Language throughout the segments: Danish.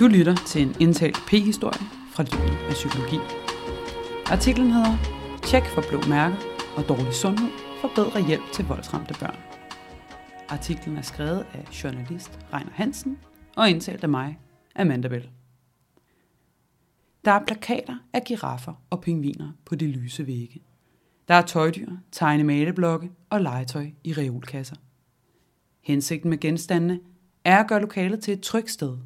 Du lytter til en indtalt P-historie fra livet af psykologi. Artiklen hedder Tjek for blå mærke og dårlig sundhed for bedre hjælp til voldsramte børn. Artiklen er skrevet af journalist Reiner Hansen og indtalt af mig, Amanda Bell. Der er plakater af giraffer og pingviner på de lyse vægge. Der er tøjdyr, tegnemaleblokke og legetøj i reolkasser. Hensigten med genstandene er at gøre lokalet til et trygt sted,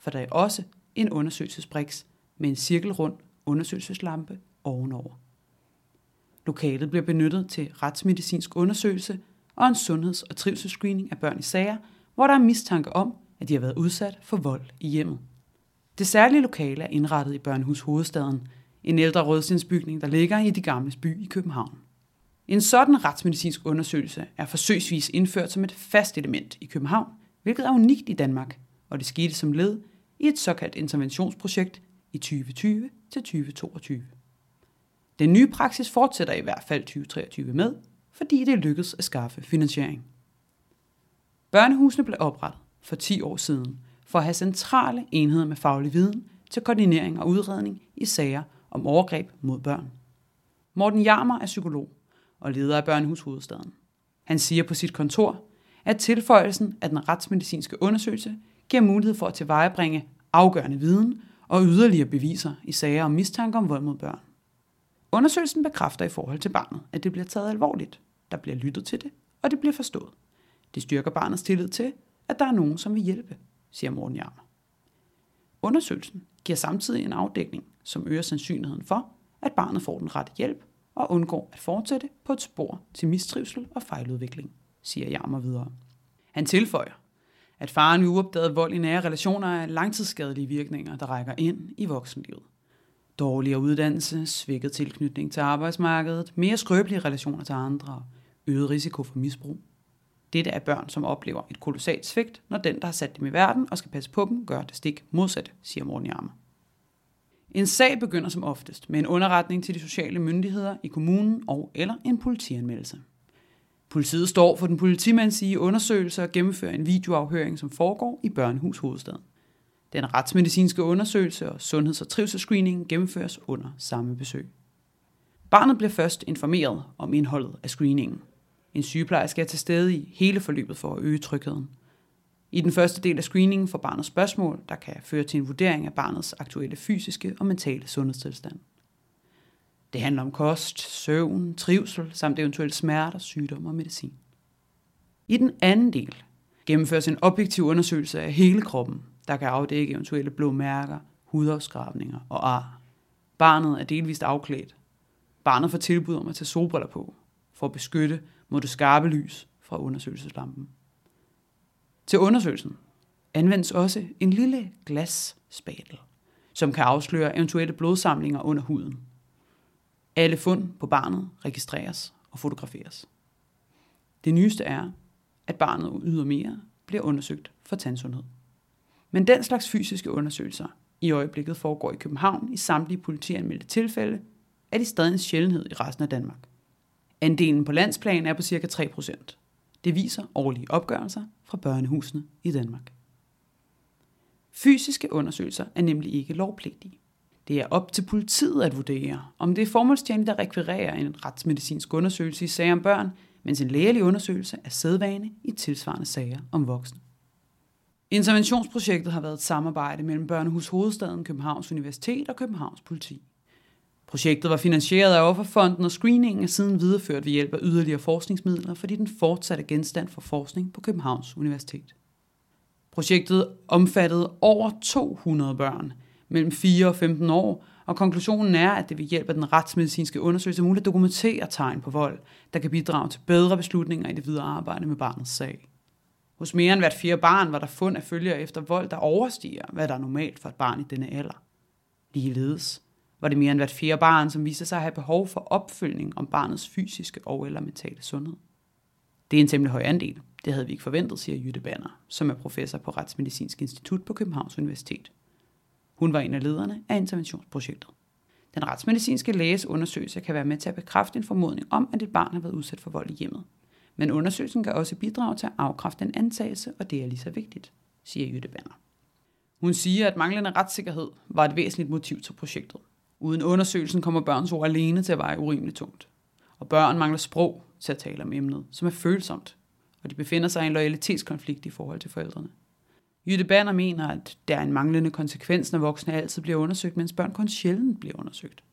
for der er også en undersøgelsesbriks med en cirkelrund undersøgelseslampe ovenover. Lokalet bliver benyttet til retsmedicinsk undersøgelse og en sundheds- og trivselsscreening af børn i sager, hvor der er mistanke om, at de har været udsat for vold i hjemmet. Det særlige lokale er indrettet i Børnehus Hovedstaden, en ældre rødstensbygning, der ligger i de gamle by i København. En sådan retsmedicinsk undersøgelse er forsøgsvis indført som et fast element i København, hvilket er unikt i Danmark, og det skete som led i et såkaldt interventionsprojekt i 2020 til 2022. Den nye praksis fortsætter i hvert fald 2023 med, fordi det lykkedes at skaffe finansiering. Børnehusene blev oprettet for 10 år siden for at have centrale enheder med faglig viden til koordinering og udredning i sager om overgreb mod børn. Morten Jarmer er psykolog og leder af Børnehus Hovedstaden. Han siger på sit kontor, at tilføjelsen af den retsmedicinske undersøgelse giver mulighed for at tilvejebringe afgørende viden og yderligere beviser i sager om mistanke om vold mod børn. Undersøgelsen bekræfter i forhold til barnet, at det bliver taget alvorligt, der bliver lyttet til det, og det bliver forstået. Det styrker barnets tillid til, at der er nogen, som vil hjælpe, siger Morten Jarmer. Undersøgelsen giver samtidig en afdækning, som øger sandsynligheden for, at barnet får den rette hjælp og undgår at fortsætte på et spor til mistrivsel og fejludvikling, siger Jarmer videre. Han tilføjer, at faren ved uopdaget vold i nære relationer er langtidsskadelige virkninger, der rækker ind i voksenlivet. Dårligere uddannelse, svækket tilknytning til arbejdsmarkedet, mere skrøbelige relationer til andre, øget risiko for misbrug. Dette er børn, som oplever et kolossalt svigt, når den, der har sat dem i verden og skal passe på dem, gør det stik modsat, siger Morten Jarmer. En sag begynder som oftest med en underretning til de sociale myndigheder i kommunen og eller en politianmeldelse. Politiet står for den politimandsige undersøgelse og gennemfører en videoafhøring, som foregår i Børnehus Hovedstaden. Den retsmedicinske undersøgelse og sundheds- og trivselsscreening gennemføres under samme besøg. Barnet bliver først informeret om indholdet af screeningen. En sygeplejerske er til stede i hele forløbet for at øge trygheden. I den første del af screeningen får barnet spørgsmål, der kan føre til en vurdering af barnets aktuelle fysiske og mentale sundhedstilstand. Det handler om kost, søvn, trivsel samt eventuelle smerter, sygdom og medicin. I den anden del gennemføres en objektiv undersøgelse af hele kroppen, der kan afdække eventuelle blå mærker, hudafskrabninger og ar. Barnet er delvist afklædt. Barnet får tilbud om at tage solbriller på, for at beskytte mod det skarpe lys fra undersøgelseslampen. Til undersøgelsen anvendes også en lille glasspatel, som kan afsløre eventuelle blodsamlinger under huden. Alle fund på barnet registreres og fotograferes. Det nyeste er, at barnet ydermere bliver undersøgt for tandsundhed. Men den slags fysiske undersøgelser i øjeblikket foregår i København i samtlige politianmeldte tilfælde, er de stadig en sjældenhed i resten af Danmark. Andelen på landsplan er på ca. 3%. Det viser årlige opgørelser fra børnehusene i Danmark. Fysiske undersøgelser er nemlig ikke lovpligtige. Det er op til politiet at vurdere, om det er formålstjenligt at rekvirere en retsmedicinsk undersøgelse i sager om børn, mens en lægelig undersøgelse er sædvane i tilsvarende sager om voksne. Interventionsprojektet har været et samarbejde mellem Børnehus Hovedstaden, Københavns Universitet og Københavns Politi. Projektet var finansieret af Offerfonden, og screeningen er siden videreført ved hjælp af yderligere forskningsmidler, fordi den fortsatte genstand for forskning på Københavns Universitet. Projektet omfattede over 200 børn mellem 4 og 15 år, og konklusionen er, at det ved hjælp af den retsmedicinske undersøgelse er muligt at dokumentere tegn på vold, der kan bidrage til bedre beslutninger i det videre arbejde med barnets sag. Hos mere end hvert fjerde barn var der fund af følger efter vold, der overstiger, hvad der er normalt for et barn i denne alder. Ligeledes var det mere end hvert fjerde barn, som viste sig at have behov for opfølgning om barnets fysiske og eller mentale sundhed. Det er en temmelig høj andel. Det havde vi ikke forventet, siger Jytte Banner, som er professor på Retsmedicinsk Institut på Københavns Universitet. Hun var en af lederne af interventionsprojektet. Den retsmedicinske læges undersøgelse kan være med til at bekræfte en formodning om, at et barn har været udsat for vold i hjemmet. Men undersøgelsen kan også bidrage til at afkræfte en antagelse, og det er lige så vigtigt, siger Jytte Banner. Hun siger, at manglende retssikkerhed var et væsentligt motiv til projektet. Uden undersøgelsen kommer børns ord alene til at veje urimeligt tungt. Og børn mangler sprog til at tale om emnet, som er følsomt, og de befinder sig i en loyalitetskonflikt i forhold til forældrene. Jytte Banner mener, at der er en manglende konsekvens, når voksne altid bliver undersøgt, mens børn kun sjældent bliver undersøgt.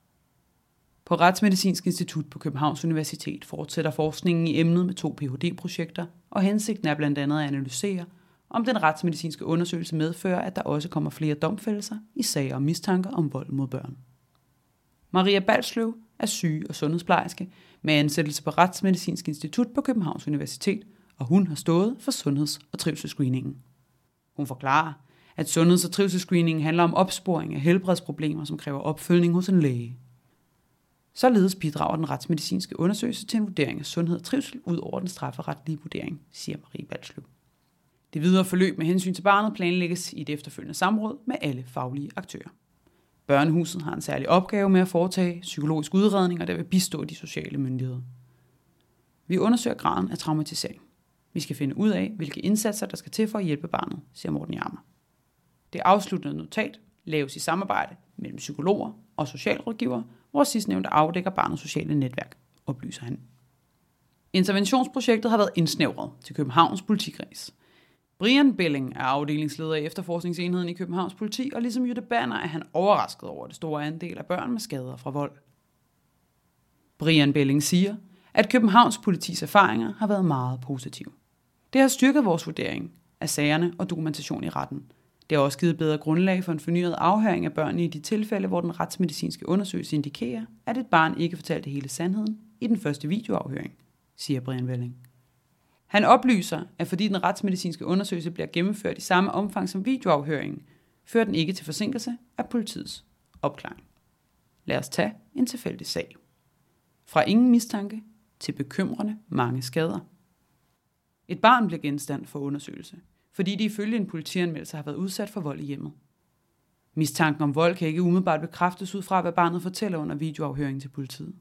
På Retsmedicinsk Institut på Københavns Universitet fortsætter forskningen i emnet med to Ph.D.-projekter, og hensigten er blandt andet at analysere, om den retsmedicinske undersøgelse medfører, at der også kommer flere domfældelser i sager om mistanker om vold mod børn. Maria Balsløv er syge- og sundhedsplejerske med ansættelse på Retsmedicinsk Institut på Københavns Universitet, og hun har stået for sundheds- og trivselsscreeningen. Hun forklarer, at sundheds- og trivselsscreening handler om opsporing af helbredsproblemer, som kræver opfølgning hos en læge. Således bidrager den retsmedicinske undersøgelse til en vurdering af sundhed og trivsel ud over den strafferetlige vurdering, siger Marie Balsløv. Det videre forløb med hensyn til barnet planlægges i et efterfølgende samråd med alle faglige aktører. Børnehuset har en særlig opgave med at foretage psykologisk udredning og der vil bistå de sociale myndigheder. Vi undersøger graden af traumatisering. Vi skal finde ud af, hvilke indsatser, der skal til for at hjælpe barnet, siger Morten Jammer. Det afsluttende notat laves i samarbejde mellem psykologer og socialrådgivere, hvor sidstnævnte afdækker barnets sociale netværk, oplyser han. Interventionsprojektet har været indsnævret til Københavns politikreds. Brian Belling er afdelingsleder i efterforskningsenheden i Københavns politi, og ligesom Jytte Banner er han overrasket over det store andel af børn med skader fra vold. Brian Belling siger, at Københavns politis erfaringer har været meget positive. Det har styrket vores vurdering af sagerne og dokumentation i retten. Det har også givet bedre grundlag for en fornyet afhøring af børnene i de tilfælde, hvor den retsmedicinske undersøgelse indikerer, at et barn ikke fortalte hele sandheden i den første videoafhøring, siger Brian Welling. Han oplyser, at fordi den retsmedicinske undersøgelse bliver gennemført i samme omfang som videoafhøringen, fører den ikke til forsinkelse af politiets opklaring. Lad os tage en tilfældig sag. Fra ingen mistanke til bekymrende mange skader. Et barn bliver genstand for undersøgelse, fordi de ifølge en politianmeldelse har været udsat for vold i hjemmet. Mistanken om vold kan ikke umiddelbart bekræftes ud fra, hvad barnet fortæller under videoafhøringen til politiet.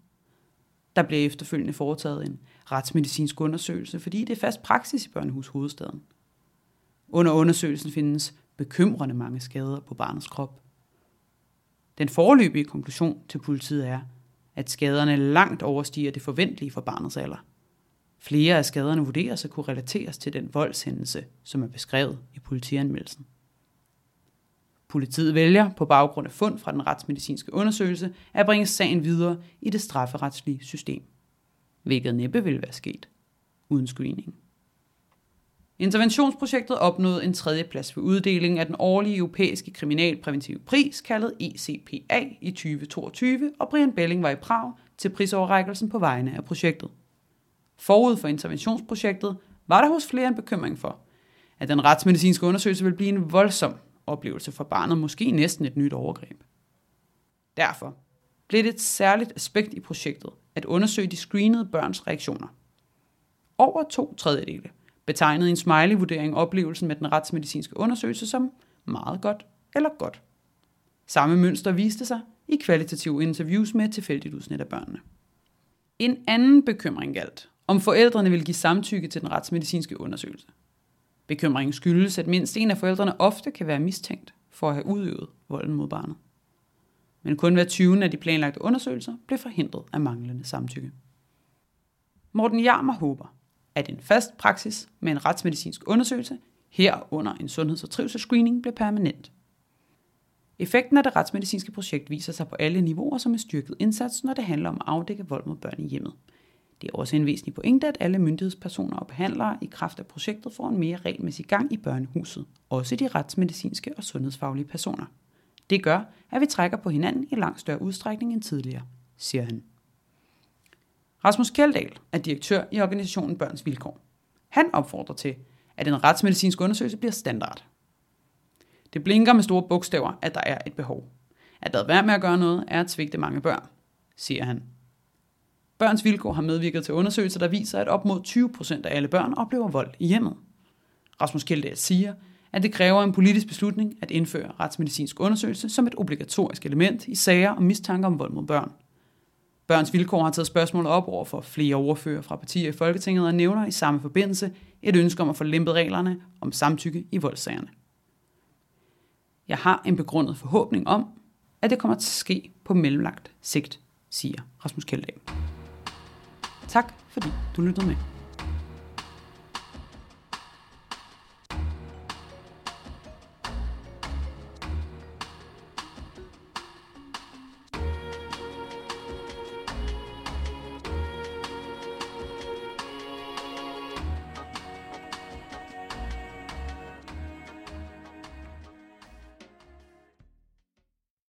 Der bliver efterfølgende foretaget en retsmedicinsk undersøgelse, fordi det er fast praksis i børnehus hovedstaden. Under undersøgelsen findes bekymrende mange skader på barnets krop. Den foreløbige konklusion til politiet er, at skaderne langt overstiger det forventelige for barnets alder. Flere af skaderne vurderes at kunne relateres til den voldshændelse, som er beskrevet i politianmeldelsen. Politiet vælger, på baggrund af fund fra den retsmedicinske undersøgelse, at bringe sagen videre i det strafferetslige system. Hvilket næppe ville være sket uden screening. Interventionsprojektet opnåede en tredje plads ved uddelingen af den årlige europæiske kriminalpræventive pris, kaldet ECPA i 2022, og Brian Belling var i Prag til prisoverrækkelsen på vegne af projektet. Forud for interventionsprojektet var der hos flere en bekymring for, at den retsmedicinske undersøgelse ville blive en voldsom oplevelse for barnet, måske næsten et nyt overgreb. Derfor blev det et særligt aspekt i projektet at undersøge de screenede børns reaktioner. Over to tredjedele betegnede en smiley-vurdering oplevelsen med den retsmedicinske undersøgelse som meget godt eller godt. Samme mønster viste sig i kvalitative interviews med tilfældigt udsnit af børnene. En anden bekymring galt, om forældrene ville give samtykke til den retsmedicinske undersøgelse. Bekymringen skyldes, at mindst en af forældrene ofte kan være mistænkt for at have udøvet volden mod barnet. Men kun hver 20. af de planlagte undersøgelser blev forhindret af manglende samtykke. Morten Jarmer håber, at en fast praksis med en retsmedicinsk undersøgelse herunder en sundheds- og trivselsscreening bliver permanent. Effekten af det retsmedicinske projekt viser sig på alle niveauer som en styrket indsats, når det handler om at afdække vold mod børn i hjemmet – det er også en væsentlig pointe, at alle myndighedspersoner og behandlere i kraft af projektet får en mere regelmæssig gang i børnehuset, også de retsmedicinske og sundhedsfaglige personer. Det gør, at vi trækker på hinanden i langt større udstrækning end tidligere, siger han. Rasmus Kjeldahl er direktør i organisationen Børns Vilkår. Han opfordrer til, at en retsmedicinsk undersøgelse bliver standard. Det blinker med store bogstaver, at der er et behov. At der være med at gøre noget, er at svigte mange børn, siger han. Børns Vilkår har medvirket til undersøgelser, der viser, at op mod 20% af alle børn oplever vold i hjemmet. Rasmus Kjeldahl siger, at det kræver en politisk beslutning at indføre retsmedicinsk undersøgelse som et obligatorisk element i sager om mistanke om vold mod børn. Børns Vilkår har taget spørgsmålet op over for flere overfører fra partier i Folketinget og nævner i samme forbindelse et ønske om at få lempet reglerne om samtykke i voldssagerne. Jeg har en begrundet forhåbning om, at det kommer til at ske på mellemlagt sigt, siger Rasmus Kjeldahl. Tak fordi du lyttede med.